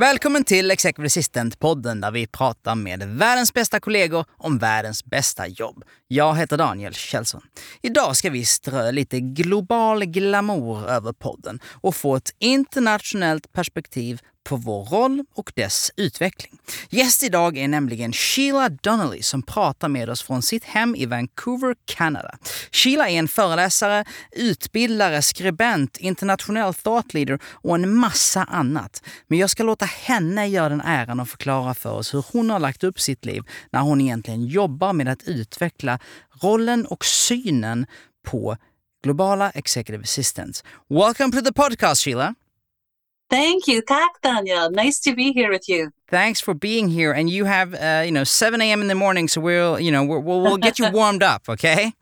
Välkommen till Executive Assistant-podden där vi pratar med världens bästa kollegor om världens bästa jobb. Jag heter Daniel Kjellson. Idag ska vi strö lite global glamour över podden och få ett internationellt perspektiv på vår roll och dess utveckling. Gäst idag är nämligen Sheila Donnelly som pratar med oss från sitt hem i Vancouver, Canada. Sheila är en föreläsare, utbildare, skribent, internationell thought leader och en massa annat. Men jag ska låta henne göra den äran och förklara för oss hur hon har lagt upp sitt liv när hon egentligen jobbar med att utveckla rollen och synen på globala executive assistants. Welcome to the podcast, Sheila. Thank you. Tack, Daniel. Nice to be here with you. Thanks for being here. And you have, uh, you know, 7 a.m. in the morning, so we'll, you know, we'll, we'll get you warmed up, okay?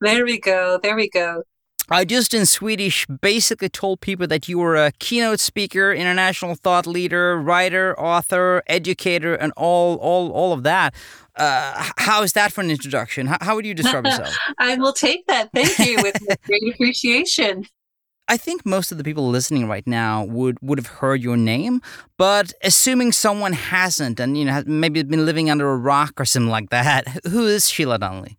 There we go. There we go. I just in Swedish basically told people that you were a keynote speaker, international thought leader, writer, author, educator, and all, all, all of that. Uh, how is that for an introduction? How, how would you describe yourself? I will take that. Thank you with great appreciation. I think most of the people listening right now would would have heard your name, but assuming someone hasn't, and you know maybe been living under a rock or something like that, who is Sheila Donnelly?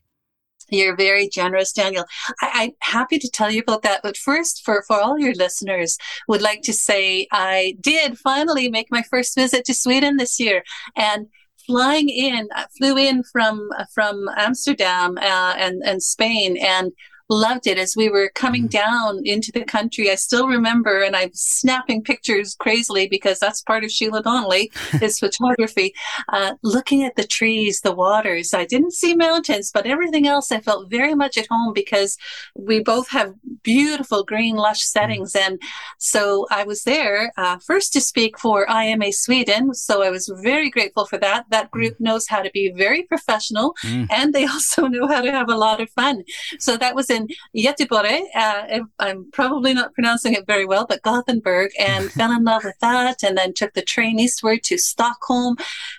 You're very generous, Daniel. I, am happy to tell you about that. But first, for, for all your listeners, would like to say I did finally make my first visit to Sweden this year, and flying in, I flew in from from Amsterdam uh, and and Spain, and loved it as we were coming mm-hmm. down into the country. I still remember, and I'm snapping pictures crazily because that's part of Sheila Donnelly, is photography. Uh, looking at the trees, the waters. I didn't see mountains, but everything else I felt very much at home because we both have beautiful green, lush mm-hmm. settings. And so I was there uh, first to speak for IMA Sweden. So I was very grateful for that. That group mm-hmm. knows how to be very professional mm. and they also know how to have a lot of fun. So that was in Göteborg. Uh, I'm probably not pronouncing it very well, but Gothenburg, and fell in love with that. And then took the train eastward to Stockholm.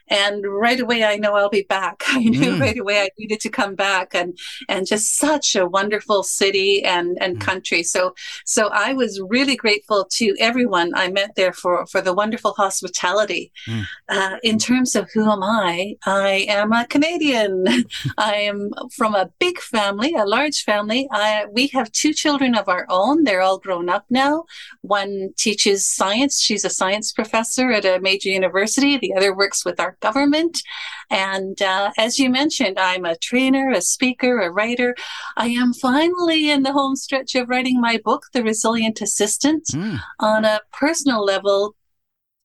And right away, I know I'll be back. I knew mm. right away I needed to come back, and and just such a wonderful city and and mm. country. So so I was really grateful to everyone I met there for for the wonderful hospitality. Mm. Uh, in terms of who am I, I am a Canadian. I am from a big family, a large family. I, we have two children of our own. They're all grown up now. One teaches science. She's a science professor at a major university. The other works with our government. And uh, as you mentioned, I'm a trainer, a speaker, a writer. I am finally in the home stretch of writing my book, The Resilient Assistant. Mm. On a personal level,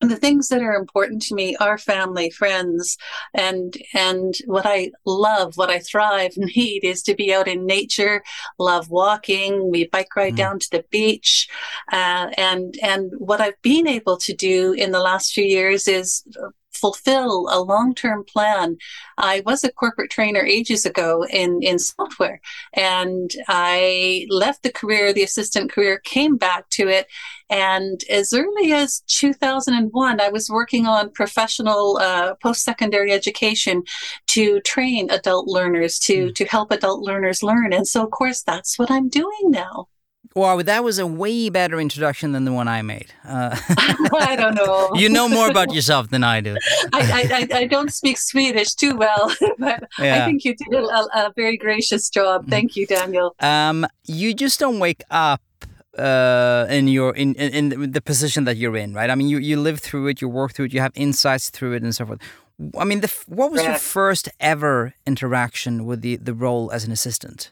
the things that are important to me are family friends and and what i love what i thrive need is to be out in nature love walking we bike ride mm. down to the beach uh, and and what i've been able to do in the last few years is fulfill a long-term plan. I was a corporate trainer ages ago in, in software and I left the career, the assistant career, came back to it. And as early as 2001, I was working on professional uh, post-secondary education to train adult learners to, mm. to help adult learners learn. And so, of course, that's what I'm doing now. Wow, that was a way better introduction than the one I made. Uh, I don't know. you know more about yourself than I do. I, I, I, don't speak Swedish too well, but yeah. I think you did a, a, very gracious job. Mm-hmm. Thank you, Daniel. Um, you just don't wake up uh, in your in, in, in the position that you're in, right? I mean, you you live through it, you work through it, you have insights through it, and so forth. I mean, the, what was your first ever interaction with the the role as an assistant?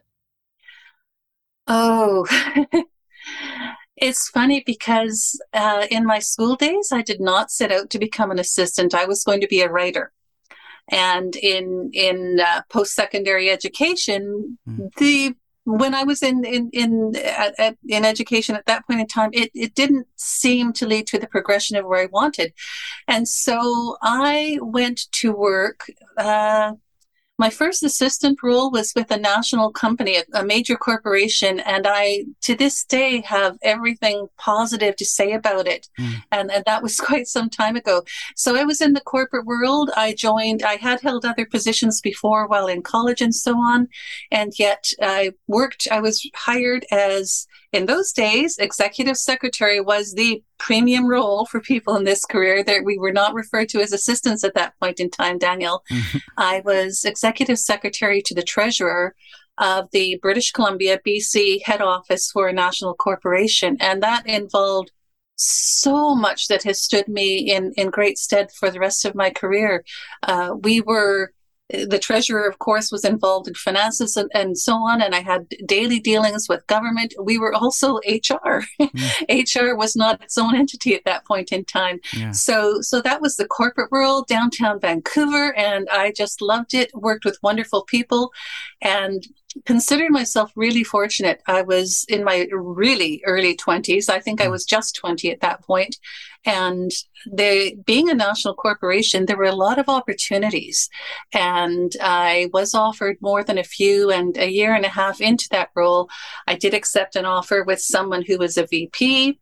Oh, it's funny because uh, in my school days, I did not set out to become an assistant. I was going to be a writer. And in in uh, post secondary education, mm. the when I was in in in at, at, in education at that point in time, it it didn't seem to lead to the progression of where I wanted, and so I went to work. Uh, my first assistant role was with a national company, a, a, major corporation, and I, to this day, have everything positive to say about it. Mm. And, and that was quite some time ago. So I was in the corporate world. I joined, I had held other positions before while in college and so on. And yet I worked, I was hired as in those days, executive secretary was the premium role for people in this career. That we were not referred to as assistants at that point in time, Daniel. Mm-hmm. I was executive secretary to the treasurer of the British Columbia, BC head office for a national corporation. And that involved so much that has stood me in, in great stead for the rest of my career. Uh, we were the treasurer, of course, was involved in finances and, and, so on. And I had daily dealings with government. We were also HR. Mm. HR was not its own entity at that point in time. Yeah. So, so that was the corporate world, downtown Vancouver, and I just loved it. Worked with wonderful people, and considered myself really fortunate. I was in my really early 20s. I think I mm. was just 20 at that point. And they, being a national corporation, there were a lot of opportunities. And I was offered more than a few. And a year and a half into that role, I did accept an offer with someone who was a VP.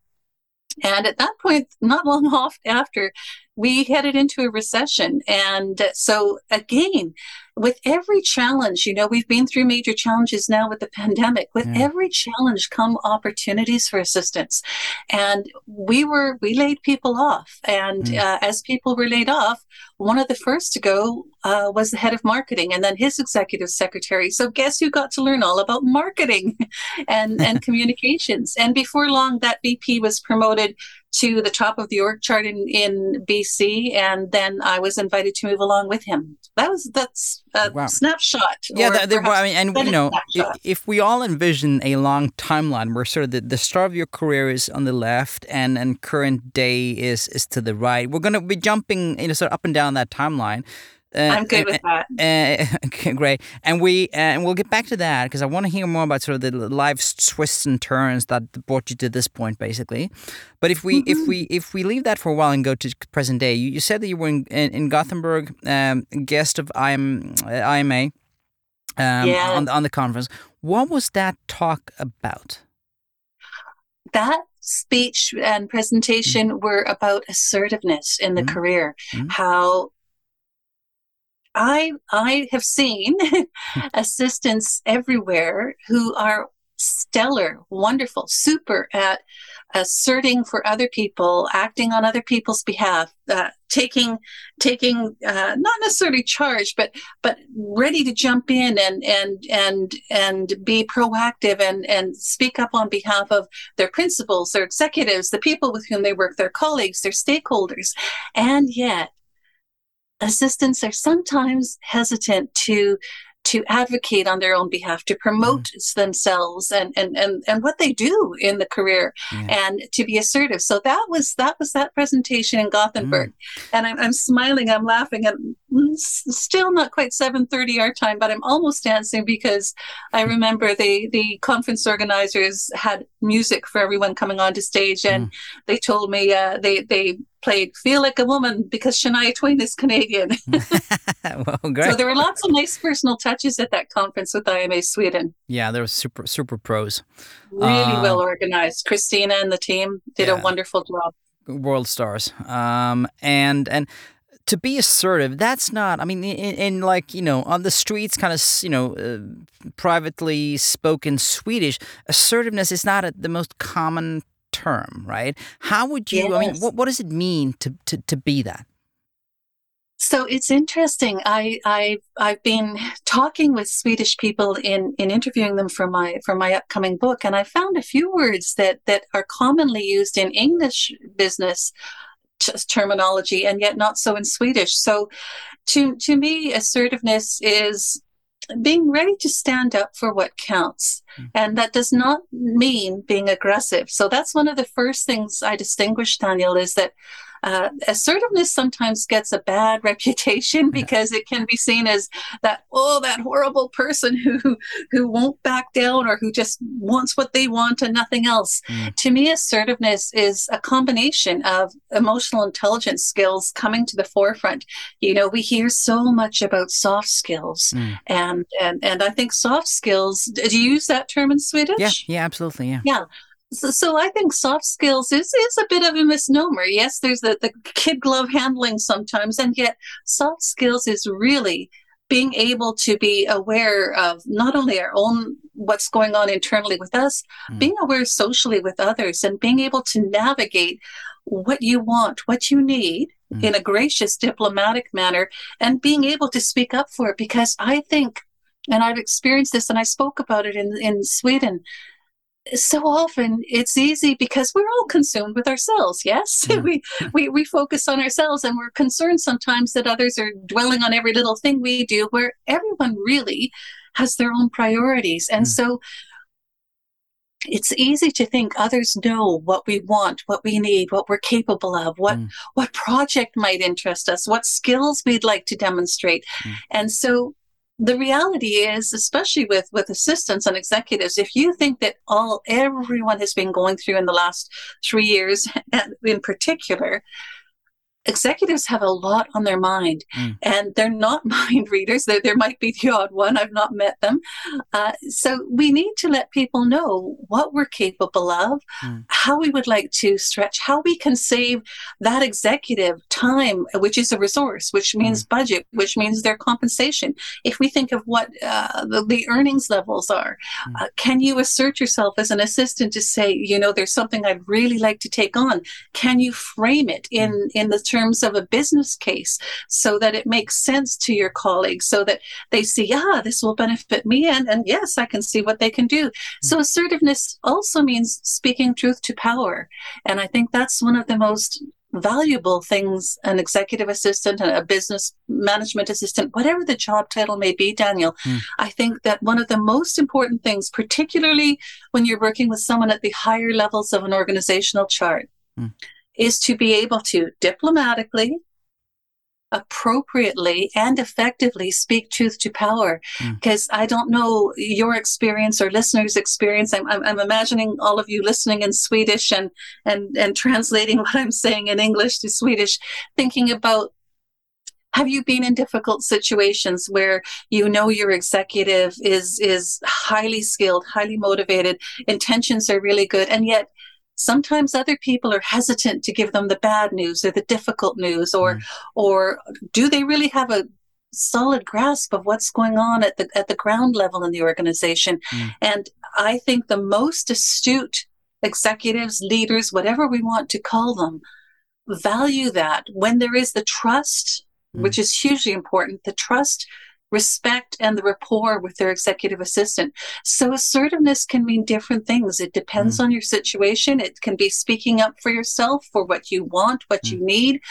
And at that point, not long off after, we headed into a recession. And so, again, with every challenge, you know, we've been through major challenges now with the pandemic. With yeah. every challenge come opportunities for assistants. And we were, we laid people off. And mm. uh, as people were laid off, one of the first to go uh, was the head of marketing and then his executive secretary. So guess who got to learn all about marketing and, and communications? And before long, that VP was promoted to the top of the org chart in, in BC. And then I was invited to move along with him. That was, that's a wow. snapshot. Yeah. That, that, I mean, and you know, if, if, we all envision a long timeline where sort of the, the start of your career is on the left and, and current day is, is to the right, we're going to be jumping, you know, sort of up and down that timeline. Uh, I'm good with that. Uh, okay, great. And we uh, and we'll get back to that because I want to hear more about sort of the life twists and turns that brought you to this point, basically. But if we mm-hmm. if we if we leave that for a while and go to present day, you, you said that you were in in, in Gothenburg, um, guest of IM, IMA, um, yeah. on on the conference. What was that talk about? That speech and presentation mm-hmm. were about assertiveness in the mm-hmm. career, mm-hmm. how I I have seen assistants everywhere who are stellar, wonderful, super at asserting for other people, acting on other people's behalf, uh, taking taking uh, not necessarily charge, but but ready to jump in and and and and be proactive and and speak up on behalf of their principals, their executives, the people with whom they work, their colleagues, their stakeholders, and yet assistants are sometimes hesitant to to advocate on their own behalf, to promote mm. themselves and, and, and, and what they do in the career yeah. and to be assertive. So that was, that was that presentation in Gothenburg. Mm. And I'm, I'm smiling, I'm laughing and still not quite 7.30 our time, but I'm almost dancing because I remember the, the conference organizers had music for everyone coming onto stage and mm. they told me, uh, they, they played Feel Like a Woman because Shania Twain is Canadian. well, great. So there were lots of nice personal touches at that conference with IMA Sweden. Yeah, there was super super pros. Really uh, well organized. Christina and the team did yeah. a wonderful job. World stars. Um, and and to be assertive that's not i mean in, in, like you know on the streets kind of you know uh, privately spoken swedish assertiveness is not a, the most common term, right? How would you, yes. I mean, what, what does it mean to, to, to be that? So it's interesting. I, I I've been talking with Swedish people in, in interviewing them for my for my upcoming book, and I found a few words that that are commonly used in English business t- terminology, and yet not so in Swedish. So, to to me, assertiveness is being ready to stand up for what counts. Mm. And that does not mean being aggressive. So that's one of the first things I distinguish, Daniel, is that uh, assertiveness sometimes gets a bad reputation because it can be seen as that oh that horrible person who who won't back down or who just wants what they want and nothing else. Mm. To me, assertiveness is a combination of emotional intelligence skills coming to the forefront. You know, we hear so much about soft skills, mm. and and and I think soft skills. Do you use that term in Swedish? Yeah, yeah, absolutely, yeah. Yeah. So, so, I think soft skills is, is a bit of a misnomer. Yes, there's the, the kid glove handling sometimes, and yet soft skills is really being able to be aware of not only our own what's going on internally with us, mm. being aware socially with others, and being able to navigate what you want, what you need mm. in a gracious, diplomatic manner, and being able to speak up for it. Because I think, and I've experienced this, and I spoke about it in in Sweden so often it's easy because we're all consumed with ourselves yes yeah. we, we we focus on ourselves and we're concerned sometimes that others are dwelling on every little thing we do where everyone really has their own priorities and mm. so it's easy to think others know what we want what we need what we're capable of what mm. what project might interest us what skills we'd like to demonstrate mm. and so the reality is especially with with assistants and executives if you think that all everyone has been going through in the last three years in particular executives have a lot on their mind mm. and they're not mind readers there, there might be the odd one i've not met them uh, so we need to let people know what we're capable of mm. how we would like to stretch how we can save that executive time which is a resource which means mm. budget which means their compensation if we think of what uh, the, the, earnings levels are mm. uh, can you assert yourself as an assistant to say you know there's something i'd really like to take on can you frame it in mm. in the terms of a business case so that it makes sense to your colleagues so that they see, yeah, this will benefit me. And, and yes, I can see what they can do. So assertiveness also means speaking truth to power. And I think that's one of the most valuable things an executive assistant and a business management assistant whatever the job title may be daniel mm. i think that one of the most important things particularly when you're working with someone at the higher levels of an organizational chart mm is to be able to diplomatically, appropriately, and effectively speak truth to power. Because mm. I don't know your experience or listeners' experience. I'm, I'm, I'm, imagining all of you listening in Swedish and, and, and translating what I'm saying in English to Swedish, thinking about have you been in difficult situations where you know your executive is is highly skilled highly motivated intentions are really good and yet sometimes other people are hesitant to give them the bad news or the difficult news or mm. or do they really have a solid grasp of what's going on at the at the ground level in the organization mm. and i think the most astute executives leaders whatever we want to call them value that when there is the trust mm. which is hugely important the trust respect and the rapport with their executive assistant. So assertiveness can mean different things. It depends mm. on your situation. It can be speaking up for yourself for what you want, what mm. you need,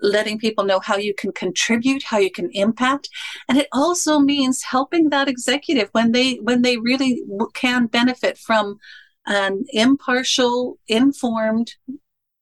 letting people know how you can contribute, how you can impact. And it also means helping that executive when they when they really can benefit from an impartial, informed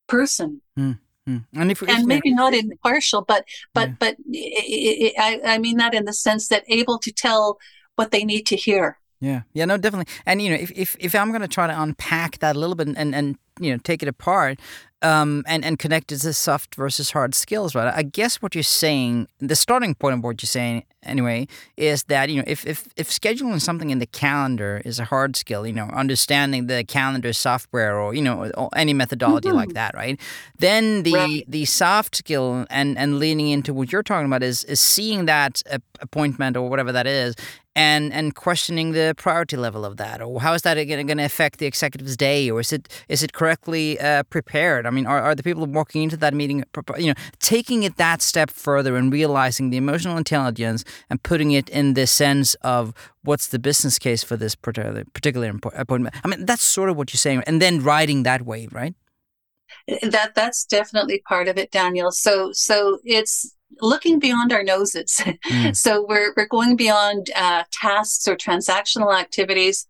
person. Mm. Mm. And, if, and maybe not impartial, but but yeah. but it, it, I, I mean that in the sense that able to tell what they need to hear. Yeah, yeah, no, definitely. And you know, if if, if I'm going to try to unpack that a little bit and and you know take it apart, um, and and connect it to soft versus hard skills, right? I guess what you're saying, the starting point of what you're saying, anyway, is that you know if if if scheduling something in the calendar is a hard skill, you know, understanding the calendar software or you know any methodology mm-hmm. like that, right? Then the right. the soft skill and and leaning into what you're talking about is is seeing that appointment or whatever that is and and questioning the priority level of that or how is that going to affect the executive's day or is it is it correctly uh, prepared I mean, are, are the people walking into that meeting, you know, taking it that step further and realizing the emotional intelligence and putting it in the sense of what's the business case for this particular particular appointment? I mean, that's sort of what you're saying, and then riding that wave, right? That that's definitely part of it, Daniel. So so it's looking beyond our noses. Mm. so we're we're going beyond uh, tasks or transactional activities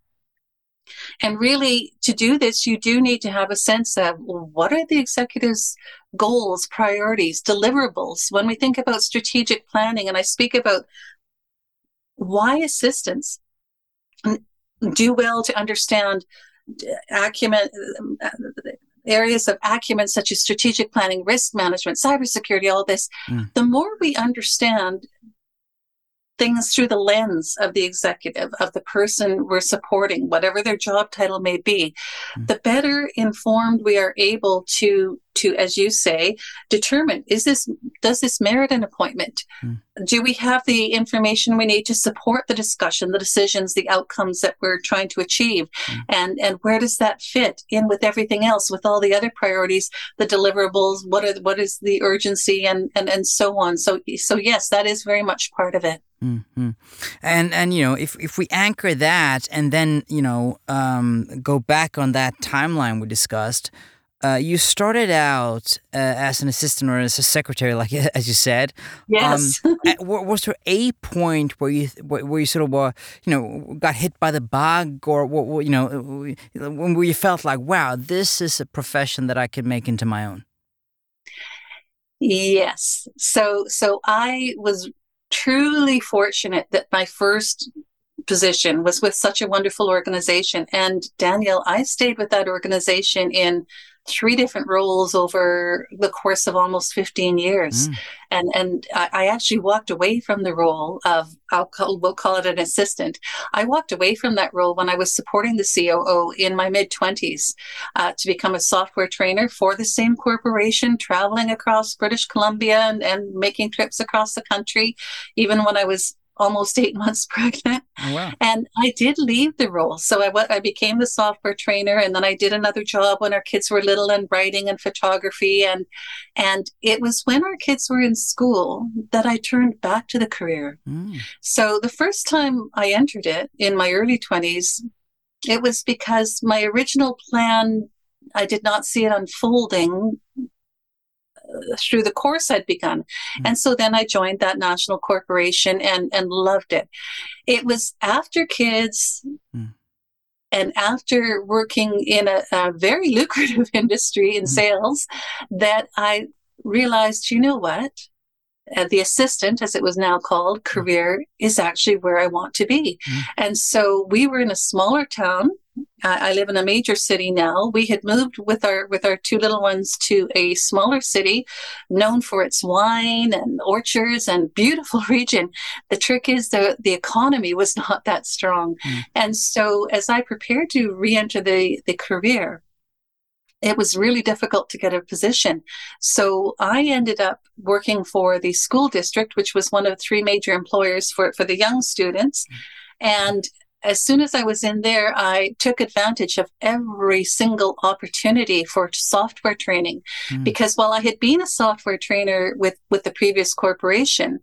And really, to do this, you do need to have a sense of what are the executives' goals, priorities, deliverables. When we think about strategic planning, and I speak about why assistants do well to understand acumen areas of acumen such as strategic planning, risk management, cybersecurity, all this, mm. the more we understand things through the lens of the executive, of the person we're supporting, whatever their job title may be, mm. the better informed we are able to to, as you say, determine is this does this merit an appointment? Mm. Do we have the information we need to support the discussion, the decisions, the outcomes that we're trying to achieve, mm. and and where does that fit in with everything else, with all the other priorities, the deliverables? What are what is the urgency and and and so on? So so yes, that is very much part of it. Mm-hmm. And and you know if if we anchor that and then you know um, go back on that timeline we discussed, uh, you started out uh, as an assistant or as a secretary, like as you said. Yes. Um, was there a point where you where you sort of uh, you know got hit by the bug, or you know when you felt like, wow, this is a profession that I could make into my own? Yes. So so I was truly fortunate that my first position was with such a wonderful organization. And Daniel, I stayed with that organization in three different roles over the course of almost 15 years. Mm. And and I, actually walked away from the role of I'll call, we'll call it an assistant. I walked away from that role when I was supporting the COO in my mid 20s uh, to become a software trainer for the same corporation, traveling across British Columbia and, and making trips across the country, even when I was almost eight months pregnant. Oh, wow. And I did leave the role. So I, I became the software trainer and then I did another job when our kids were little and writing and photography. And, and it was when our kids were in school that I turned back to the career. Mm. So the first time I entered it in my early 20s, it was because my original plan I did not see it unfolding through the course I'd begun. Mm-hmm. And so then I joined that national corporation and, and loved it. It was after kids mm-hmm. and after working in a, a very lucrative industry in mm-hmm. sales that I realized, you know what? Uh, the assistant, as it was now called, career is actually where I want to be. Mm. And so we were in a smaller town I live in a major city now. We had moved with our with our two little ones to a smaller city, known for its wine and orchards and beautiful region. The trick is the the economy was not that strong, mm. and so as I prepared to re-enter the the career, it was really difficult to get a position. So I ended up working for the school district, which was one of three major employers for, for the young students. And as soon as I was in there, I took advantage of every single opportunity for software training. Mm. Because while I had been a software trainer with, with the previous corporation,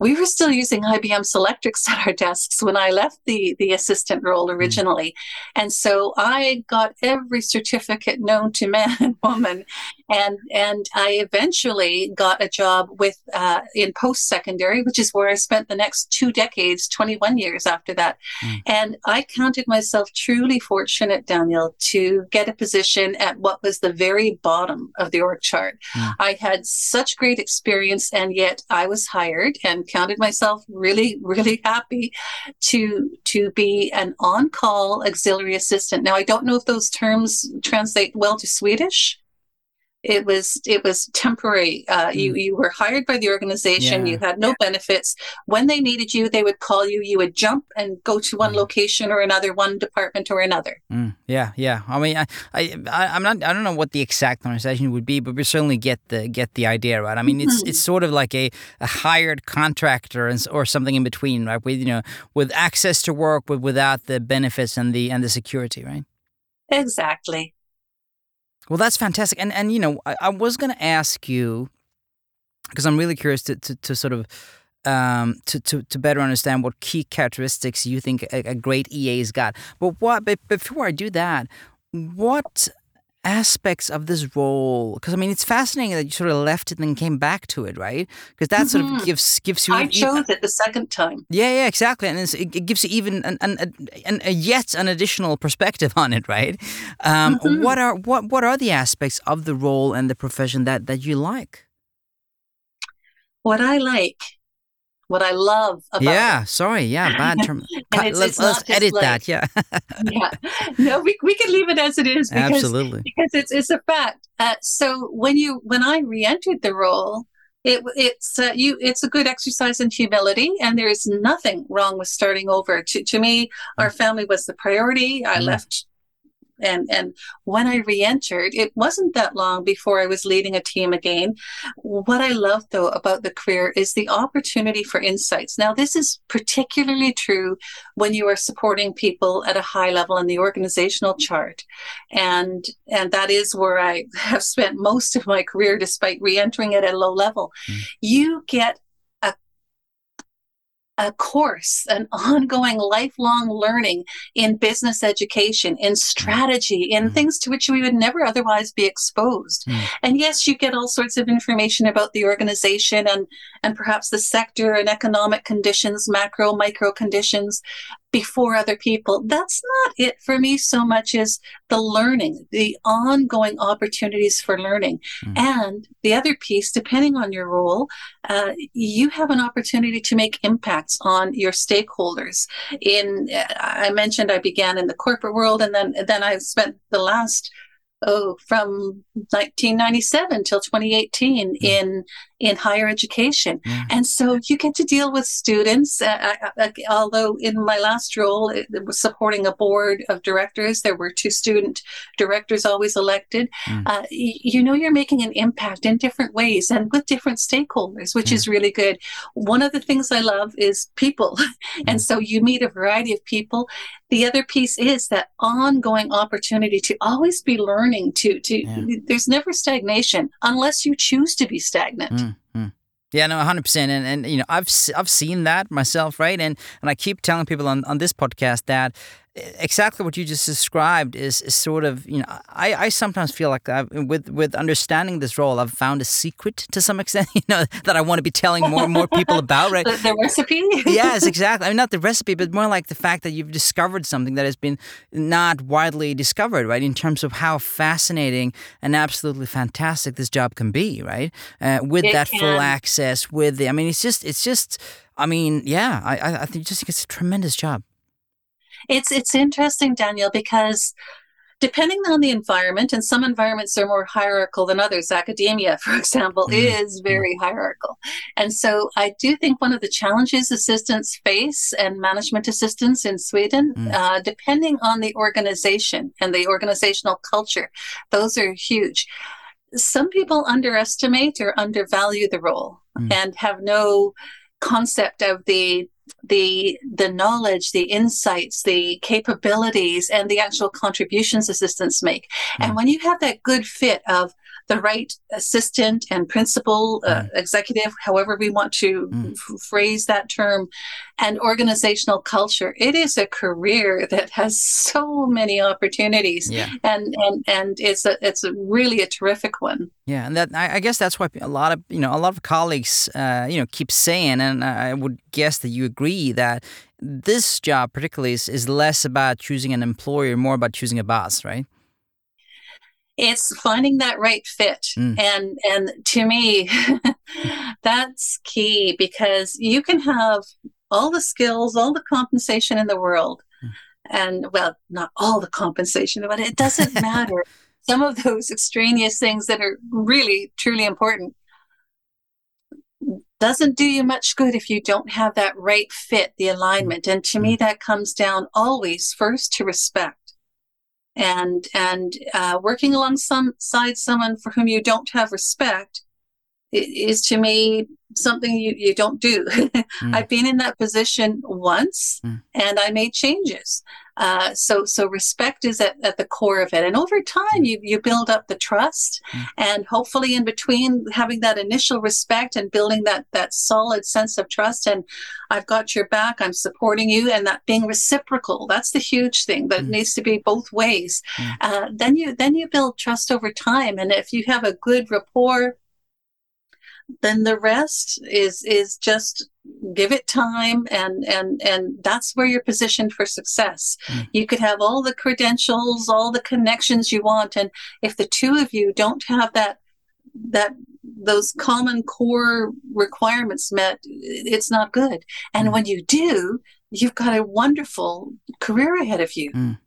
we were still using IBM Selectrics at our desks when I left the, the assistant role hmm. originally. Mm. And so I got every certificate known to man and woman. And, and I eventually got a job with, uh, in post secondary, which is where I spent the next two decades, 21 years after that. Mm. And I counted myself truly fortunate, Daniel, to get a position at what was the very bottom of the org chart. Mm. I had such great experience and yet I was hired and counted myself really, really happy to to be an on-call auxiliary assistant. Now I don't know if those terms translate well to Swedish it was it was temporary. Uh, mm. you you were hired by the organization. Yeah. you had no benefits. When they needed you they would call you. You would jump and go to one mm. location or another one department or another. Mm. yeah yeah. I mean I, I i'm not i don't know what the exact organization would be but we certainly get the get the idea right? I mean it's it's sort of like a, a hired contractor and, or something in between right? With you know with access to work but without the benefits and the and the security right? Exactly well, that's fantastic. And and you know, I, I was going to ask you because I'm really curious to, to, to sort of um, to, to, to better understand what key characteristics you think a, a great EA's got. But what? But before I do that, what aspects of this role? Because I mean, it's fascinating that you sort of left it and then came back to it, right? Because that sort of Mhm. gives gives you. I chose it the second time. yeah, yeah, exactly, and it's, it, gives you even an, an, an, a yet an additional perspective on it, right? Um, Mhm. What are what what are the aspects of the role and the profession that that you like? What I like, what I love about yeah, sorry, yeah, bad term. Cut- it's- let's it's let's edit like- that. Yeah. Yeah. No, we, we can leave it as it is because absolutely. because it's it's a fact. Uh, so when you when I re-entered the role, it it's uh, you it's a good exercise in humility, and there is nothing wrong with starting over. To to me, our family was the priority. I Mm. left. And and when I re-entered, it wasn't that long before I was leading a team again. What I love though about the career is the opportunity for insights. Now, this is particularly true when you are supporting people at a high level in the organizational chart and and that is where i have spent most of my career despite re-entering it at a low level Mm. you get a course an ongoing lifelong learning in business education in strategy in Mm. things to which we would never otherwise be exposed Mm. and yes you get all sorts of information about the organization and and perhaps the sector and economic conditions macro micro conditions before other people. That's not it for me so much as the learning, the ongoing opportunities for learning. Mm. And the other piece, depending on your role, uh, you have an opportunity to make impacts on your stakeholders. In I mentioned I began in the corporate world, and then then I spent the last oh from 1997 till 2018 in in higher education Yeah. and so you get to deal with students. Uh, I, I, although in my last role, it, it was supporting a board of directors, there were two student directors always elected. Mm. Uh, y- you know, you're making an impact in different ways and with different stakeholders, which is really good. One of the things I love is people. and Mm. so you meet a variety of people. The other piece is that ongoing opportunity to always be learning to, to, Yeah. there's never stagnation unless you choose to be stagnant. Mm, mm. Yeah, no, hundred percent, and and you know, I've I've seen that myself, right? And and I keep telling people on on this podcast that exactly what you just described is is sort of you know I I sometimes feel like I've, with with understanding this role, I've found a secret to some extent, you know, that I want to be telling more and more people about, right? The, the recipe? yes, exactly. I mean, not the recipe, but more like the fact that you've discovered something that has been not widely discovered, right? In terms of how fascinating and absolutely fantastic this job can be, right? Uh, with It that full access, with the, I mean, it's just, it's just, I mean, yeah, I, I, I think just think it's a tremendous job. It's it's interesting, Daniel, because depending on the environment, and some environments are more hierarchical than others. Academia, for example, Mm, is very hierarchical, and so I do think one of the challenges assistants face and management assistants in Sweden, Mm. uh, depending on the organization and the organizational culture, those are huge. Some people underestimate or undervalue the role Mm. and have no concept of the the the knowledge the insights the capabilities and the actual contributions assistants make and Mm. when you have that good fit of the right assistant and principal uh, executive however we want to Mm. f- phrase that term and organizational culture it is a career that has so many opportunities Yeah. and and and it's a it's a really a terrific one Yeah, and that I, I guess that's why a lot of you know a lot of colleagues uh, you know keep saying, and I would guess that you agree that this job particularly is, is less about choosing an employer, more about choosing a boss, right? It's finding that right fit. Mm. and and to me that's key because you can have all the skills all the compensation in the world Mm. and well not all the compensation but it doesn't matter. Some of those extraneous things that are really truly important doesn't do you much good if you don't have that right fit the alignment. And to me that comes down always first to respect and and uh, working alongside someone for whom you don't have respect is to me something you, you don't do. mm. I've been in that position once mm. and I made changes. Uh, so so respect is at, at the core of it. And over time you, you build up the trust mm. and hopefully in between having that initial respect and building that that solid sense of trust and I've got your back, I'm supporting you and that being reciprocal. That's the huge thing that mm. needs to be both ways. Mm. Uh, then you then you build trust over time. And if you have a good rapport then the rest is is just give it time and and and that's where you're positioned for success mm. you could have all the credentials all the connections you want and if the two of you don't have that that those common core requirements met it's not good and mm. when you do you've got a wonderful career ahead of you mm.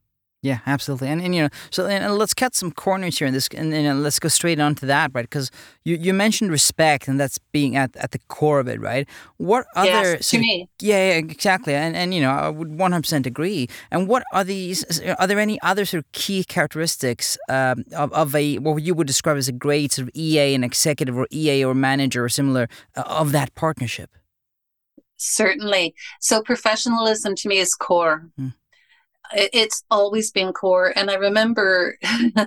Yeah, absolutely. And, and you know, so and let's cut some corners here in this, and, and let's go straight on to that, right? Because you, you mentioned respect, and that's being at, at the core of it, right? What other? Yes, to me. Yeah, yeah, exactly. And and you know, I would one hundred percent agree. And what are these? Are there any other sort of key characteristics um, of of a what you would describe as a great sort of EA and executive, or EA or manager, or similar uh, of that partnership? Certainly. So professionalism to me is core. Mm it's always been core. And i remember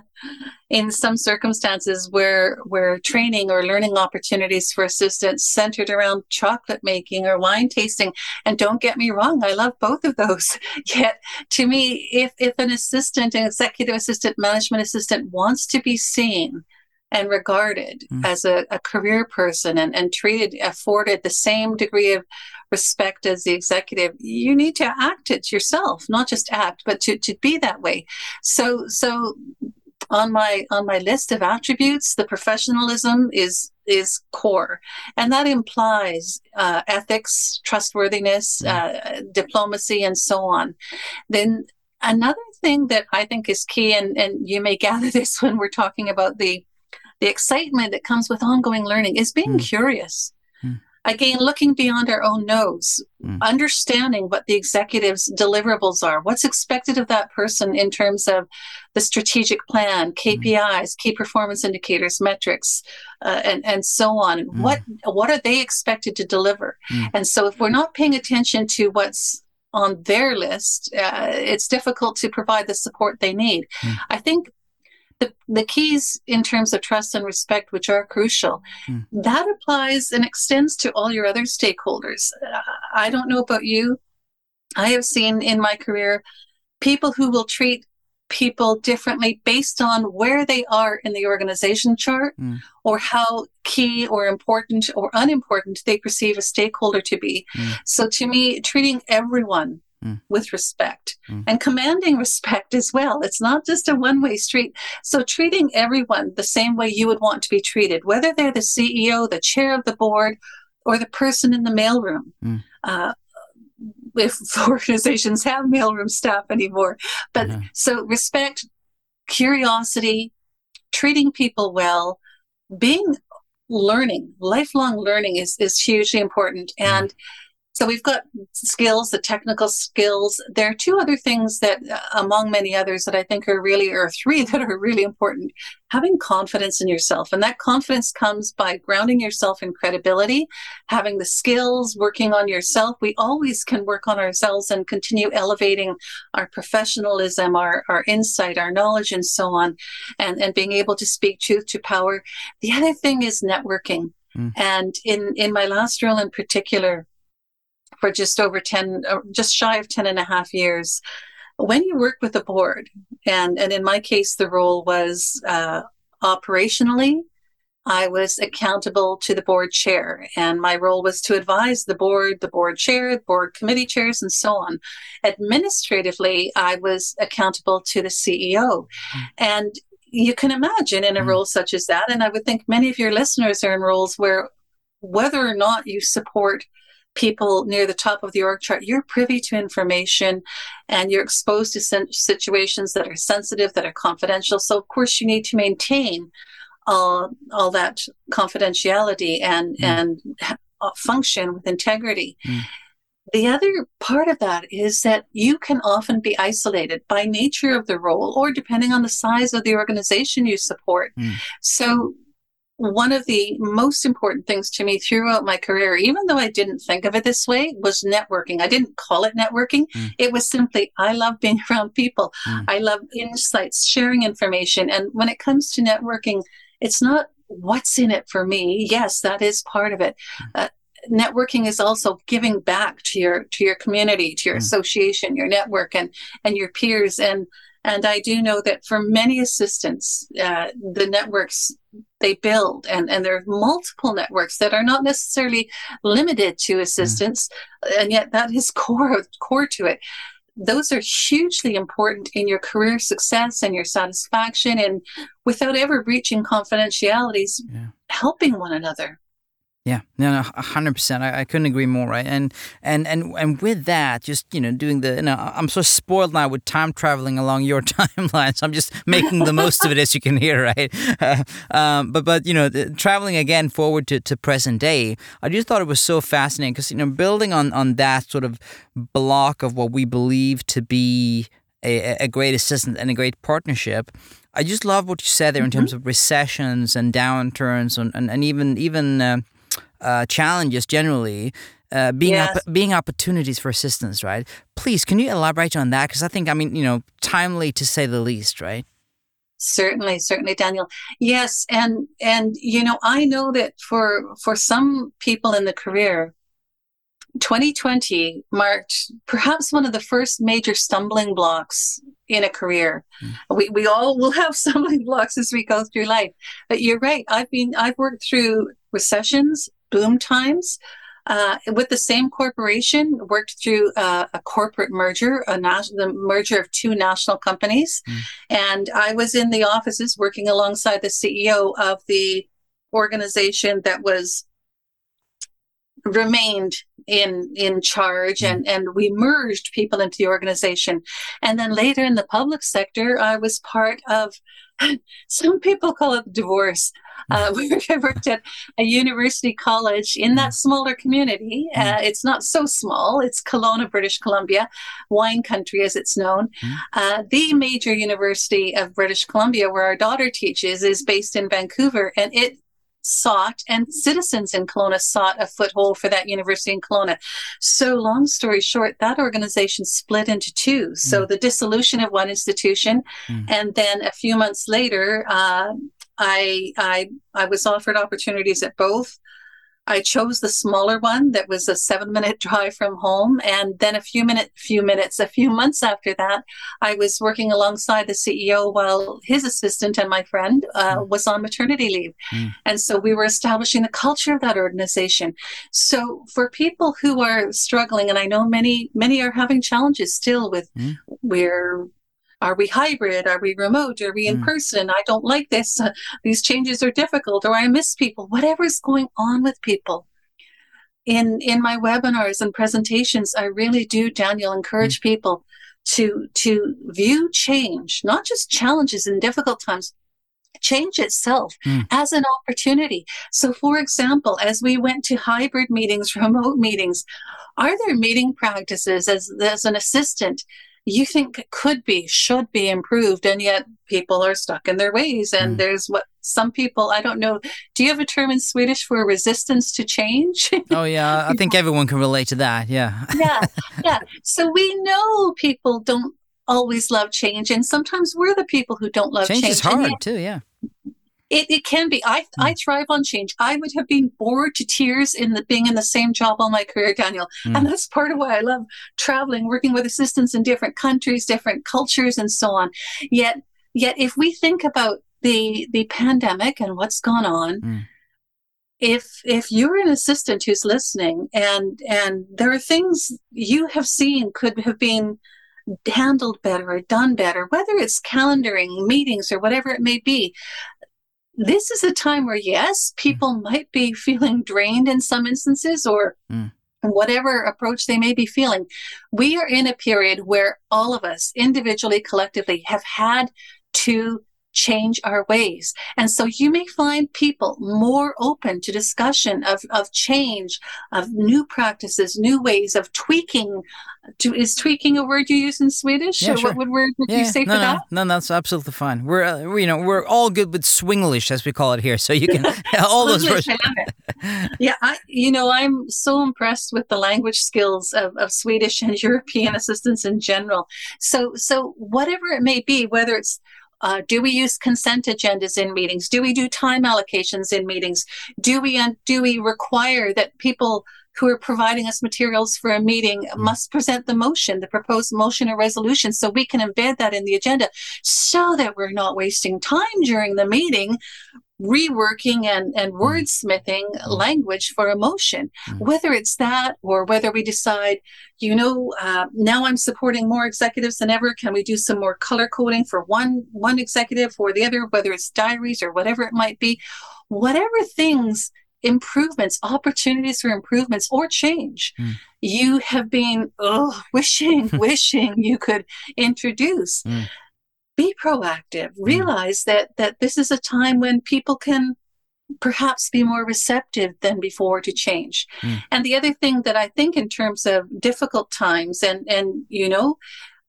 in some circumstances where where training or learning opportunities for assistants centered around chocolate making or wine tasting. And don't get me wrong i love both of those. Yet to me if if an assistant an executive assistant management assistant wants to be seen and regarded mm. as a, a, career person and, and treated, afforded the same degree of respect as the executive, you need to act it yourself, not just act, but to, to be that way. So, so on my on my list of attributes, the professionalism is is core, and that implies uh, ethics, trustworthiness, mm. uh, diplomacy, and so on. Then another thing that I think is key, and and you may gather this when we're talking about the the excitement that comes with ongoing learning is being mm. curious. Mm. Again, looking beyond our own nose, mm. understanding what the executive's deliverables are, what's expected of that person in terms of the strategic plan, KPIs, key performance indicators, metrics, uh, and and so on. Hmm. What what are they expected to deliver? Hmm. And so, if we're not paying attention to what's on their list, uh, it's difficult to provide the support they need. Mm. I think the, the keys in terms of trust and respect, which are crucial, mm. that applies and extends to all your other stakeholders. I don't know about you. I have seen in my career people who will treat people differently based on where they are in the organization chart mm. or how key or important or unimportant they perceive a stakeholder to be. Mm. So to me, treating everyone mm. with respect mm. and commanding respect as well. It's not just a one way street. So treating everyone the same way you would want to be treated, whether they're the CEO, the chair of the board, or the person in the mailroom. Mm. Uh, if organizations have mailroom staff anymore. But uh-huh. so respect, curiosity, treating people well, being learning, lifelong learning is, is hugely important. Mm. And so we've got skills, the technical skills. There are two other things that, uh, among many others, that I think are really, or three that are really important. Having confidence in yourself. And that confidence comes by grounding yourself in credibility, having the skills, working on yourself. We always can work on ourselves and continue elevating our professionalism, our, our insight, our knowledge, and so on, and, and being able to speak truth to power. The other thing is networking. Mm. And in, in my last role in particular, for just over 10, uh, just shy of 10 and a half years. When you work with a board, and, and in my case, the role was uh, operationally, I was accountable to the board chair, and my role was to advise the board, the board chair, the board committee chairs, and so on. Administratively, I was accountable to the CEO. Mm. And you can imagine in a mm. role such as that, and I would think many of your listeners are in roles where whether or not you support people near the top of the org chart, you're privy to information and you're exposed to situations that are sensitive, that are confidential. So, of course, you need to maintain all, all that confidentiality and, mm. and uh, function with integrity. Mm. The other part of that is that you can often be isolated by nature of the role or depending on the size of the organization you support. Mm. So one of the most important things to me throughout my career, even though I didn't think of it this way, was networking. I didn't call it networking. Mm. It was simply, I love being around people. Mm. I love insights, sharing information. And when it comes to networking, it's not what's in it for me. Yes, that is part of it. Mm. Uh, networking is also giving back to your to your community to your mm. association your network and and your peers and and I do know that for many assistants, uh, the networks they build, and, and there are multiple networks that are not necessarily limited to assistants, mm. and yet that is core core to it. Those are hugely important in your career success and your satisfaction, and without ever breaching confidentialities, yeah. helping one another. Yeah, no, no, hundred percent. I, I couldn't agree more. Right, and and and and with that, just you know, doing the, you know, I'm so spoiled now with time traveling along your timeline. So I'm just making the most of it, as you can hear, right? Uh, um, but but you know, the, traveling again forward to, to present day, I just thought it was so fascinating because you know, building on on that sort of block of what we believe to be a, a great assistant and a great partnership. I just love what you said there in mm-hmm. terms of recessions and downturns and and, and even even. Uh, uh, challenges generally uh, being yes. op- being opportunities for assistants, right? Please, can you elaborate on that? Because I think, I mean, you know, timely to say the least, right? Certainly, certainly, Daniel. Yes, and and you know, I know that for for some people in the career, 2020 marked perhaps one of the first major stumbling blocks in a career. Mm. We we all will have stumbling blocks as we go through life. But you're right. I've been I've worked through recessions, boom times. Uh, with the same corporation, worked through uh, a corporate merger, a nas- the merger of two national companies, mm. and I was in the offices working alongside the CEO of the organization that was remained in in charge mm. and and we merged people into the organization and then later in the public sector i was part of some people call it divorce uh, we worked at a university college in that smaller community. Mm. Uh, it's not so small. It's Kelowna, British Columbia, wine country as it's known. Mm. Uh, the major university of British Columbia, where our daughter teaches, is based in Vancouver, and it sought and citizens in Kelowna sought a foothold for that university in Kelowna. So, long story short, that organization split into two. So, mm. the dissolution of one institution, mm. and then a few months later, uh, I I I was offered opportunities at both. I chose the smaller one that was a seven minute drive from home. And then a few minute, few minutes, a few months after that, I was working alongside the CEO while his assistant and my friend uh, mm. was on maternity leave. Mm. And so we were establishing the culture of that organization. So for people who are struggling, and I know many, many are having challenges still with mm. we're are we hybrid? Are we remote? Are we in mm. person? I don't like this. Uh, these changes are difficult, or I miss people. Whatever's going on with people. In in my webinars and presentations, I really do, Daniel, encourage mm. people to to view change, not just challenges and difficult times, change itself mm. as an opportunity. So, for example, as we went to hybrid meetings, remote meetings, are there meeting practices as, as an assistant you think could be, should be improved, and yet people are stuck in their ways. And mm. there's what some people, I don't know, do you have a term in Swedish for resistance to change? oh, yeah. I think everyone can relate to that. Yeah. yeah. Yeah. So we know people don't always love change, and sometimes we're the people who don't love change. Change is hard, yet, too. Yeah. It, it can be. I, mm. I thrive on change. I would have been bored to tears in the being in the same job all my career, Daniel. Mm. And that's part of why I love traveling, working with assistants in different countries, different cultures, and so on. Yet, yet if we think about the the pandemic and what's gone on, mm. if if you're an assistant who's listening and and there are things you have seen could have been handled better or done better, whether it's calendaring, meetings, or whatever it may be this is a time where, yes, people mm. might be feeling drained in some instances or mm. whatever approach they may be feeling. We are in a period where all of us, individually, collectively, have had to change our ways. And so you may find people more open to discussion of, of change, of new practices, new ways of tweaking. To, is tweaking a word you use in Swedish? Yeah, or sure. what would word would Yeah, you say no, for no, that? no, that's absolutely fine. We're, uh, you know, we're all good with Swinglish, as we call it here. So you can all those words. I. Yeah, I, you know, I'm so impressed with the language skills of, of Swedish and European assistants in general. So, so whatever it may be, whether it's uh, do we use consent agendas in meetings? Do we do time allocations in meetings? Do we uh, do we require that people who are providing us materials for a meeting must present the motion, the proposed motion or resolution, so we can embed that in the agenda, so that we're not wasting time during the meeting reworking and, and wordsmithing language for emotion, Mm. whether it's that or whether we decide, you know, uh, now I'm supporting more executives than ever. Can we do some more color coding for one one executive or the other, whether it's diaries or whatever it might be, whatever things improvements opportunities for improvements or change Mm. you have been oh wishing wishing you could introduce Mm. Be proactive. Realize that that this is a time when people can perhaps be more receptive than before to change. Mm. and the other thing that i think in terms of difficult times and and you know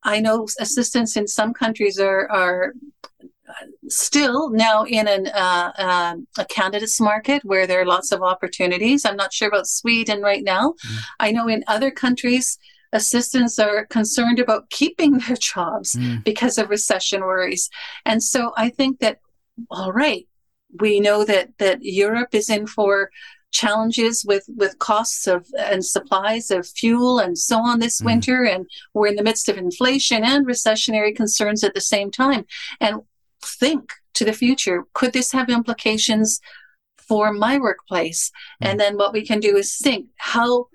i know assistants in some countries are are still now in an uh, um a candidates market where there are lots of opportunities. I'm not sure about sweden right now. Mm. i know in other countries assistants are concerned about keeping their jobs Mm. because of recession worries. And so I think that, all right, we know that that Europe is in for challenges with with costs of and supplies of fuel and so on this Mm. winter and we're in the midst of inflation and recessionary concerns at the same time and think to the future could this have implications for my workplace and then what we can do is think how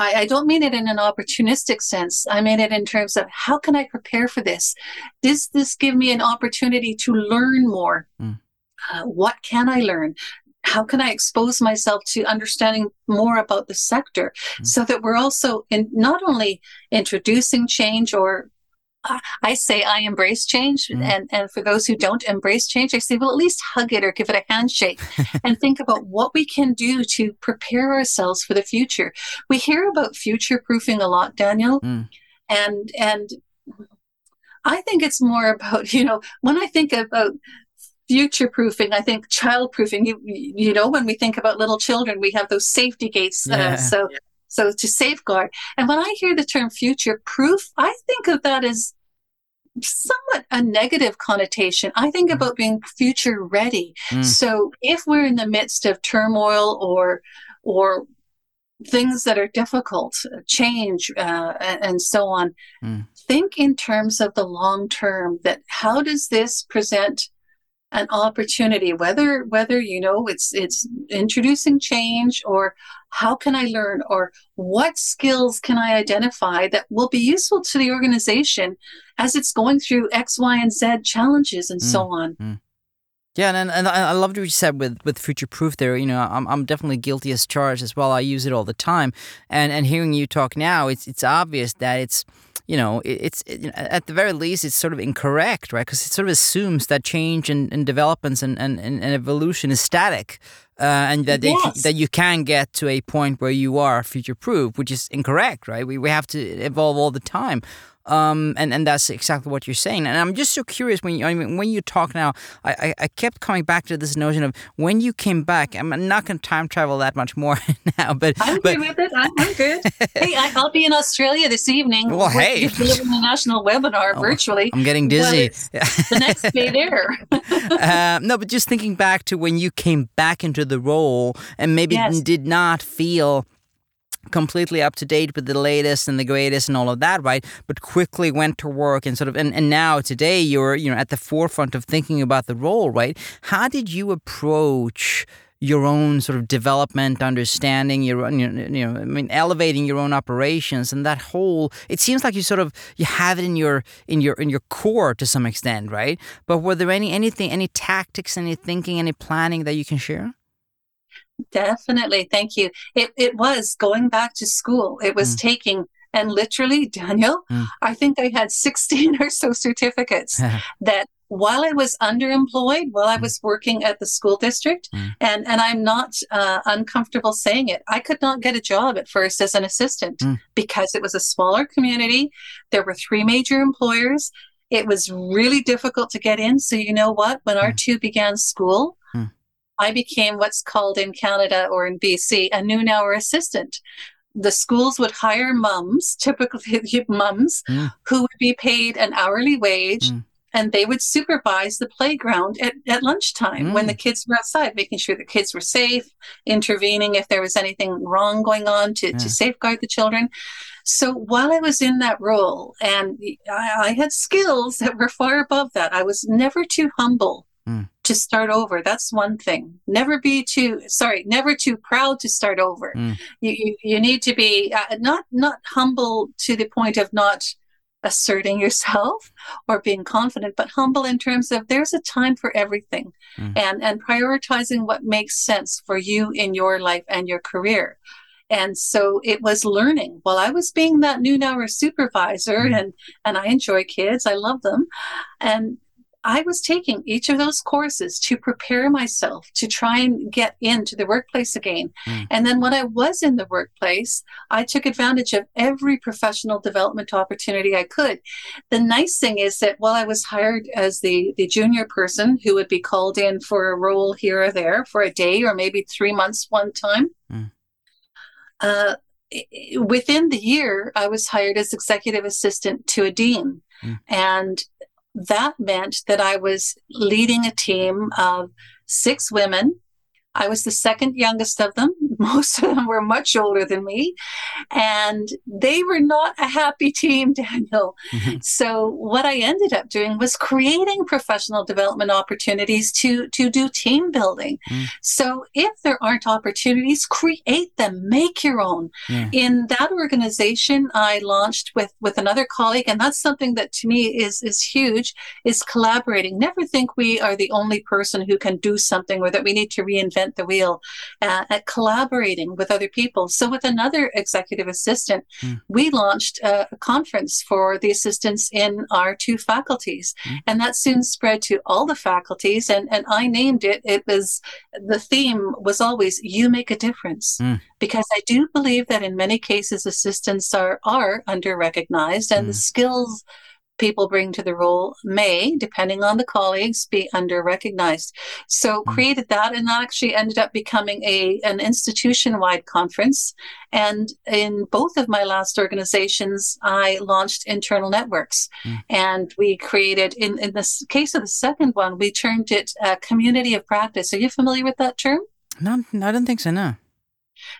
I, I don't mean it in an opportunistic sense. I mean it in terms of how can I prepare for this? Does this give me an opportunity to learn more? Mm. Uh, what can I learn? How can I expose myself to understanding more about the sector Mm. so that we're also in not only introducing change or I- I say I embrace change, Mm. and, and for those who don't embrace change, I say, well, at least hug it or give it a handshake and think about what we can do to prepare ourselves for the future. We hear about future proofing a lot, Daniel, Mm. and and I think it's more about you know when I think about future proofing, I think child proofing. You you know when we think about little children, we have those safety gates. Yeah. Uh, so so to safeguard. And when I hear the term future proof, I think of that as somewhat a negative connotation. I think Mm. about being future ready. Mm. So if we're in the midst of turmoil or or things that are difficult, change, uh, and, and so on, Mm. think in terms of the long term. That how does this present an opportunity? Whether whether you know it's it's introducing change or how can I learn or what skills can I identify that will be useful to the organization as it's going through X, Y, and Z challenges and so mm, on. Mm. Yeah, and and I I loved what you said with with future proof there. You know, I'm I'm definitely guilty as charged as well. I use it all the time, and and hearing you talk now, it's it's obvious that it's. You know, it, it's it, at the very least, it's sort of incorrect, right? Because it sort of assumes that change and, and developments and, and, and evolution is static, uh, and that they, Yes. that you can get to a point where you are future proof, which is incorrect, right? We, we have to evolve all the time. Um, and, and that's exactly what you're saying. And I'm just so curious when you, I mean, when you talk now, I, I, I kept coming back to this notion of when you came back. I'm not going to time travel that much more now, but I'm but good with it. I'm, I'm good. hey, I, I'll be in Australia this evening. Well, We're hey. delivering a national webinar Oh, virtually. I'm getting dizzy. the next day there. uh, no, but just thinking back to when you came back into the role and maybe Yes. did not feel completely up to date with the latest and the greatest and all of that, right? But quickly went to work and sort of and, and now today you're you know at the forefront of thinking about the role, right? How did you approach your own sort of development, understanding your own, you know, you know, I mean, elevating your own operations and that whole. It seems like you sort of you have it in your in your in your core to some extent, right? But were there any anything, any tactics, any thinking, any planning that you can share? Definitely. Thank you. It, it was going back to school. It was Mm. taking, and literally, Daniel, Mm. I think I had 16 or so certificates that while I was underemployed, while I was working at the school district, mm. and, and I'm not uh, uncomfortable saying it, I could not get a job at first as an assistant mm. because it was a smaller community. There were three major employers. It was really difficult to get in. So, you know what? When mm. R2 began school, mm. I became what's called in Canada or in BC a noon hour assistant the schools would hire mums, typically mums, mm. who would be paid an hourly wage mm and they would supervise the playground at, at lunchtime mm. when the mm. kids were outside, making sure the kids were safe, intervening if there was anything wrong going on to, yeah. to safeguard the children. So while I was in that role, and I, I, had skills that were far above that, I was never too humble mm. To start over. That's one thing. Never be too sorry, never too proud to start over. Mm. You, you, you need to be uh, not not humble to the point of not asserting yourself or being confident, but humble in terms of there's a time for everything mm. and, and prioritizing what makes sense for you in your life and your career. And so it was learning while I was being that noon hour supervisor mm. and, and I enjoy kids. I love them. And I was taking each of those courses to prepare myself to try and get into the workplace again. Mm. And then when I was in the workplace, I took advantage of every professional development opportunity I could. The nice thing is that while I was hired as the, the junior person who would be called in for a role here or there for a day or maybe three months one time, mm. uh, within the year, I was hired as executive assistant to a dean. Mm. And that meant that I was leading a team of six women I was the second youngest of them. Most of them were much older than me. And they were not a happy team, Daniel. Mm-hmm. So, what I ended up doing was creating professional development opportunities to, to do team building. Mm. So, if there aren't opportunities, create them, make your own. Yeah. In that organization, I launched with, with another colleague, and that's something that to me is, is huge, is collaborating. Never think we are the only person who can do something or that we need to reinvent the wheel uh, at collaborating with other people. So, with another executive assistant, mm. we launched a, a, conference for the assistants in our two faculties. Mm. And that soon spread to all the faculties. And, and I named it, it was the theme was always, You make a difference. Mm. Because I do believe that in many cases, assistants are, are under recognized and the hmm. skills people bring to the role may, depending on the colleagues, be under recognized. So mm. created that, and that actually ended up becoming a an institution wide conference. And in both of my last organizations, I launched internal networks, mm. and we created. In in the case of the second one, we termed it a community of practice. Are you familiar with that term? No, I don't think so. No.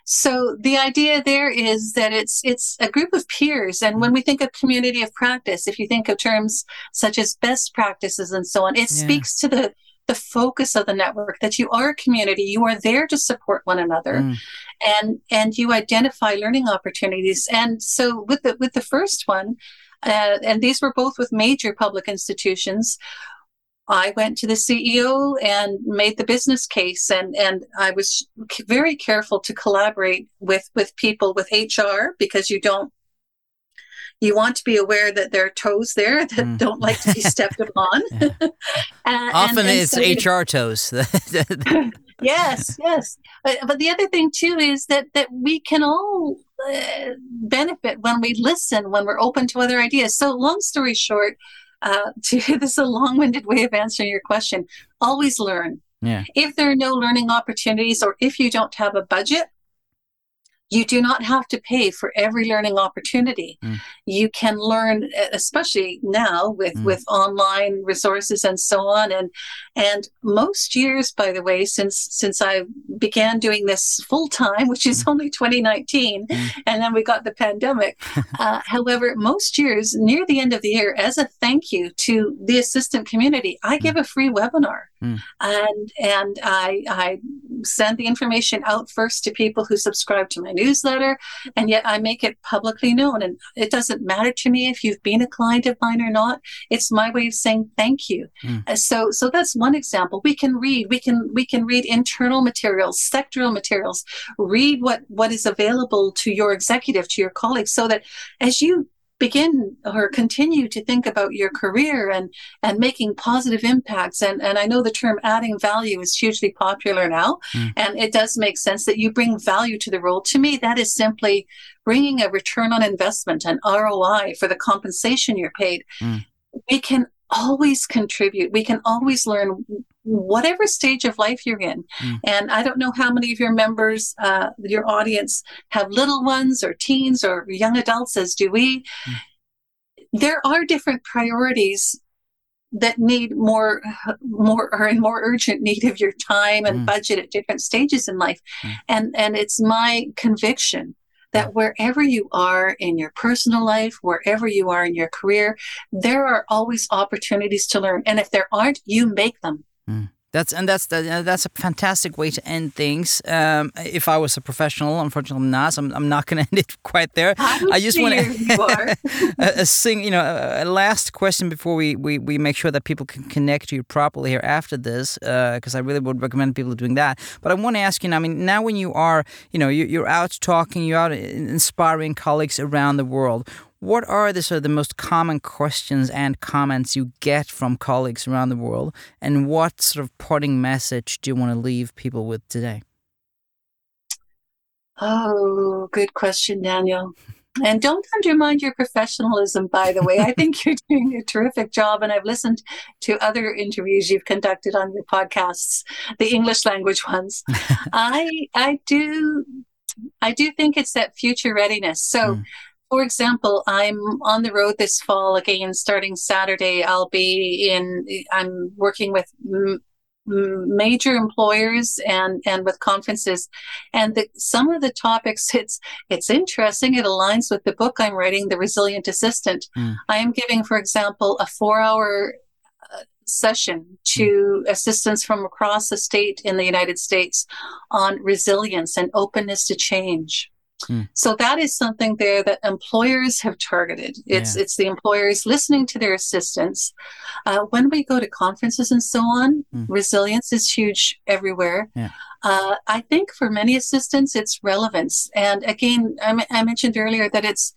So the idea there is that it's it's a group of peers, and when we think of community of practice, if you think of terms such as best practices and so on, it yeah. speaks to the the focus of the network that you are a community you are there to support one another mm. and and you identify learning opportunities and so with the with the first one uh, and these were both with major public institutions I went to the CEO and made the business case, and and I was very careful to collaborate with with people with HR because you don't you want to be aware that there are toes there that mm. don't like to be stepped upon. and, Often and, and it's so HR toes. yes, yes. But, but, the other thing too is that that we can all uh, benefit when we listen, when we're open to other ideas. So, long story short, uh, to this is a long-winded way of answering your question. Always learn. Yeah. If there are no learning opportunities, or if you don't have a budget, you do not have to pay for every learning opportunity. Mm. You can learn, especially now with, mm. with online resources and so on. And and most years, by the way, since since I began doing this full time, which is mm. only 2019, mm. and then we got the pandemic. uh, however, most years near the end of the year, as a thank you to the assistant community, I mm. give a free webinar. Mm. And and I I send the information out first to people who subscribe to my newsletter, and yet I make it publicly known. And it doesn't matter to me if you've been a client of mine or not. It's my way of saying thank you. Mm. So so that's one example. We can read. We can we can read internal materials, sectoral materials. Read what what is available to your executive, to your colleagues, so that as you begin or continue to think about your career and and making positive impacts and and I know the term adding value is hugely popular now mm. and it does make sense that you bring value to the role to me that is simply bringing a return on investment an ROI for the compensation you're paid mm. we can always contribute we can always learn whatever stage of life you're in. Mm. And I don't know how many of your members, uh, your audience, have little ones or teens or young adults, as do we. Mm. There are different priorities that need more more or in more urgent need of your time and mm. budget at different stages in life mm. and and it's my conviction that wherever you are in your personal life wherever you are in your career there are always opportunities to learn and if there aren't you make them mm. That's and that's the, that's a fantastic way to end things. Um, if I was a professional, unfortunately I'm not. So I'm, I'm not going to end it quite there. I, I just want to a, a sing. You know, a, a, last question before we, we we make sure that people can connect to you properly here after this, because uh, I really would recommend people doing that. But I want to ask you. Now, I mean, now when you are, you know, you, you're out talking, you're out inspiring colleagues around the world. What are the sort of the most common questions and comments you get from colleagues around the world, and what sort of parting message do you want to leave people with today? Oh, good question, Daniel. And don't undermine your professionalism, by the way. I think you're doing a terrific job. And I've listened to other interviews you've conducted on your podcasts, the English language ones. I I do I do think it's that future readiness. So mm for example, I'm on the road this fall again, starting Saturday. I'll be in, I'm working with m- major employers and and with conferences and the, some of the topics it's it's interesting it aligns with the book i'm writing the resilient assistant mm. i am giving for example a four hour uh, session to mm. assistants from across the state in the united states on resilience and openness to change Hmm. So that is something there that employers have targeted. It's yeah. it's the employers listening to their assistants. Uh, when we go to conferences and so on, mm. resilience is huge everywhere. Yeah. Uh, I think for many assistants, it's relevance. And again, I, I mentioned earlier that it's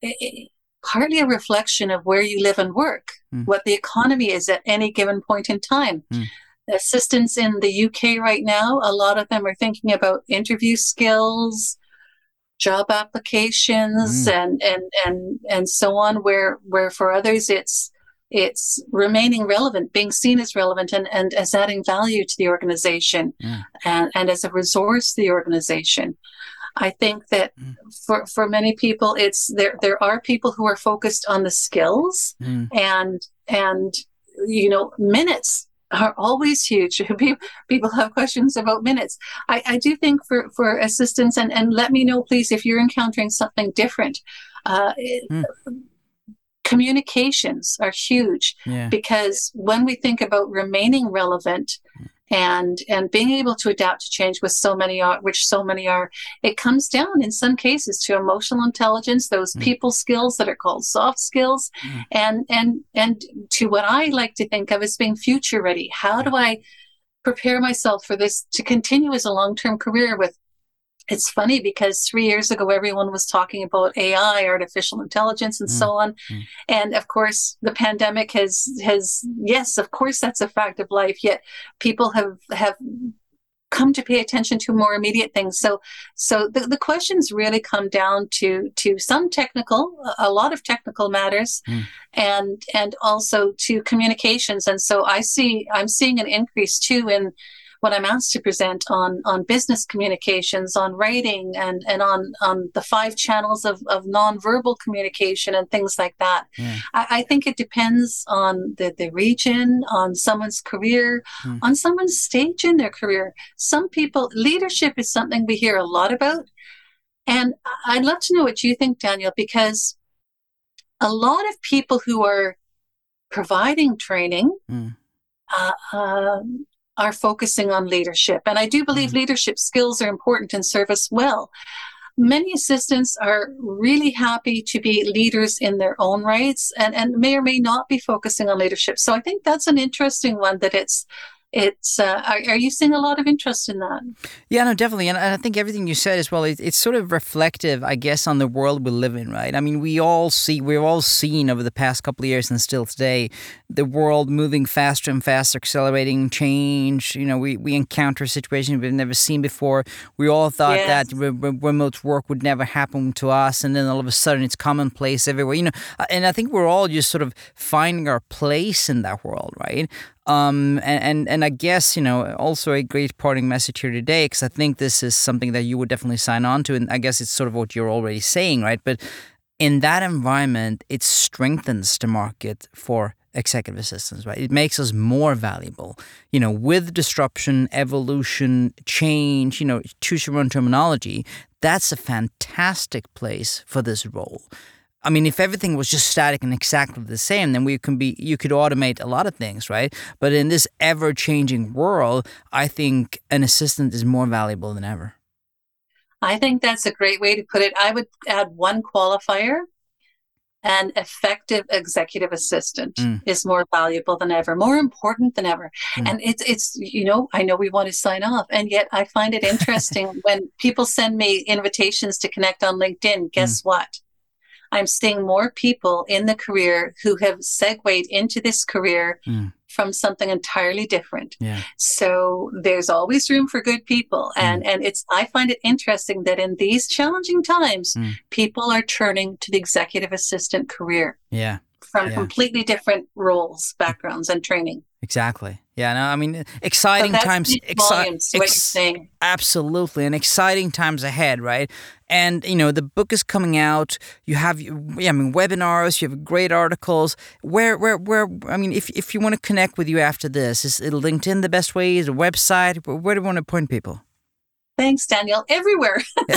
it, partly a reflection of where you live and work, mm. what the economy is at any given point in time. Mm assistants in the UK right now, a lot of them are thinking about interview skills, job applications mm. and and and and so on where where for others it's it's remaining relevant being seen as relevant and, and as adding value to the organization and, and as a resource to the organization i think that mm. for for many people it's there there are people who are focused on the skills mm. and and you know minutes are always huge. People have questions about minutes. I, I do think for, for assistants, and, and let me know, please, if you're encountering something different. Uh, mm. Communications are huge yeah. because when we think about remaining relevant, mm and and being able to adapt to change with so many are which so many are it comes down in some cases to emotional intelligence those mm. people skills that are called soft skills mm. and and and to what i like to think of as being future ready how do i prepare myself for this to continue as a long-term career with it's funny because three years ago everyone was talking about AI, artificial intelligence, and mm. so on, mm. and of course the pandemic has has yes, of course that's a fact of life. Yet people have have come to pay attention to more immediate things. So so the, the questions really come down to to some technical, a lot of technical matters, mm. and and also to communications. And so I see I'm seeing an increase too in when I'm asked to present on on business communications, on writing, and and on on the five channels of of nonverbal communication and things like that. Yeah. I, I, think it depends on the the region, on someone's career, mm. on someone's stage in their career. Some people leadership is something we hear a lot about, and I'd love to know what you think, Daniel, because a lot of people who are providing training. Mm. Uh, um, are focusing on leadership. And I do believe mm-hmm. leadership skills are important in service well. Many assistants are really happy to be leaders in their own rights and, and may or may not be focusing on leadership. So I think that's an interesting one that it's it's uh, are, are, you seeing a lot of interest in that? Yeah no definitely and i think everything you said as well it, it's sort of reflective i guess on the world we live in right? I mean we all see we've all seen over the past couple of years and still today the world moving faster and faster accelerating change you know we, we encounter situations we've never seen before. We all thought yes. that re- re- remote work would never happen to us and then all of a sudden it's commonplace everywhere you know and i think we're all just sort of finding our place in that world right um, and, and, and I guess you know also a great parting message here today because I think this is something that you would definitely sign on to, and I guess it's sort of what you're already saying, right? But in that environment, it strengthens the market for executive assistants, right? It makes us more valuable. You know, with disruption, evolution, change, you know, choose your own terminology, that's a fantastic place for this role. I mean, if everything was just static and exactly the same, then we can be you could automate a lot of things, right? But in this ever-changing world, I think an assistant is more valuable than ever. I think that's a great way to put it. I would add one qualifier. An effective executive assistant mm. is more valuable than ever, more important than ever. Mm. And it's it's you know, I know we want to sign off, and yet I find it interesting when people send me invitations to connect on LinkedIn. Guess mm. what? I'm seeing more people in the career who have segued into this career mm. from something entirely different. Yeah. So there's always room for good people. Mm. And, mm. and it's, I find it interesting that in these challenging times, mm. people are turning to the executive assistant career. Yeah. From yeah. completely different roles, backgrounds, and training. Exactly. Yeah, no, I mean, exciting times. Exci- ex- absolutely, and exciting times ahead, right? And you know, the book is coming out. You have, yeah, I mean, webinars. You have great articles. Where, where, where? I mean, if if you want to connect with you after this, is it LinkedIn the best way? Is a website? Where do you want to point people? Thanks, Daniel. Everywhere.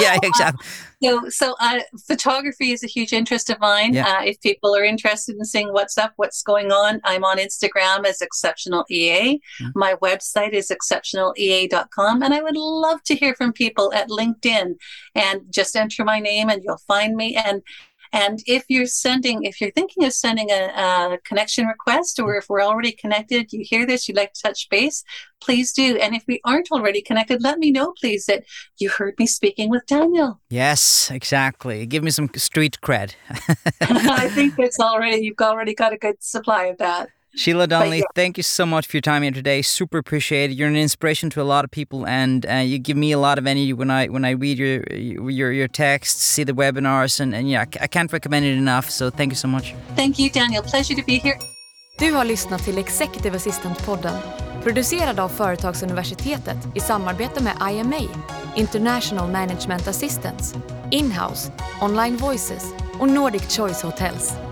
yeah, exactly. so, so uh, photography is a huge interest of mine. Yeah. Uh, if people are interested in seeing what's up, what's going on, I'm on Instagram as Exceptional EA. Mm-hmm. My website is exceptionalea.com, and I would love to hear from people at LinkedIn. And just enter my name, and you'll find me. And and if you're sending, if you're thinking of sending a, a, connection request, or if we're already connected, you hear this, you'd like to touch base, please do. And if we aren't already connected, let me know, please, that you heard me speaking with Daniel. Yes, exactly. Give me some street cred. I think it's already, you've already got a good supply of that. Sheila Donnelly, yeah. thank you so much for your time here today. Super appreciate it. You're an inspiration to a lot of people, and uh, you give me a lot of energy when I when I read your your your texts, see the webinars, and, and yeah, I can't recommend it enough. So thank you so much. Thank you, Daniel. Pleasure to be here. Du har lyssnat till Executive Assistant-podden, producerad av Företagsuniversitetet i samarbete med IMA, International Management Assistants, Inhouse, Online Voices och Nordic Choice Hotels.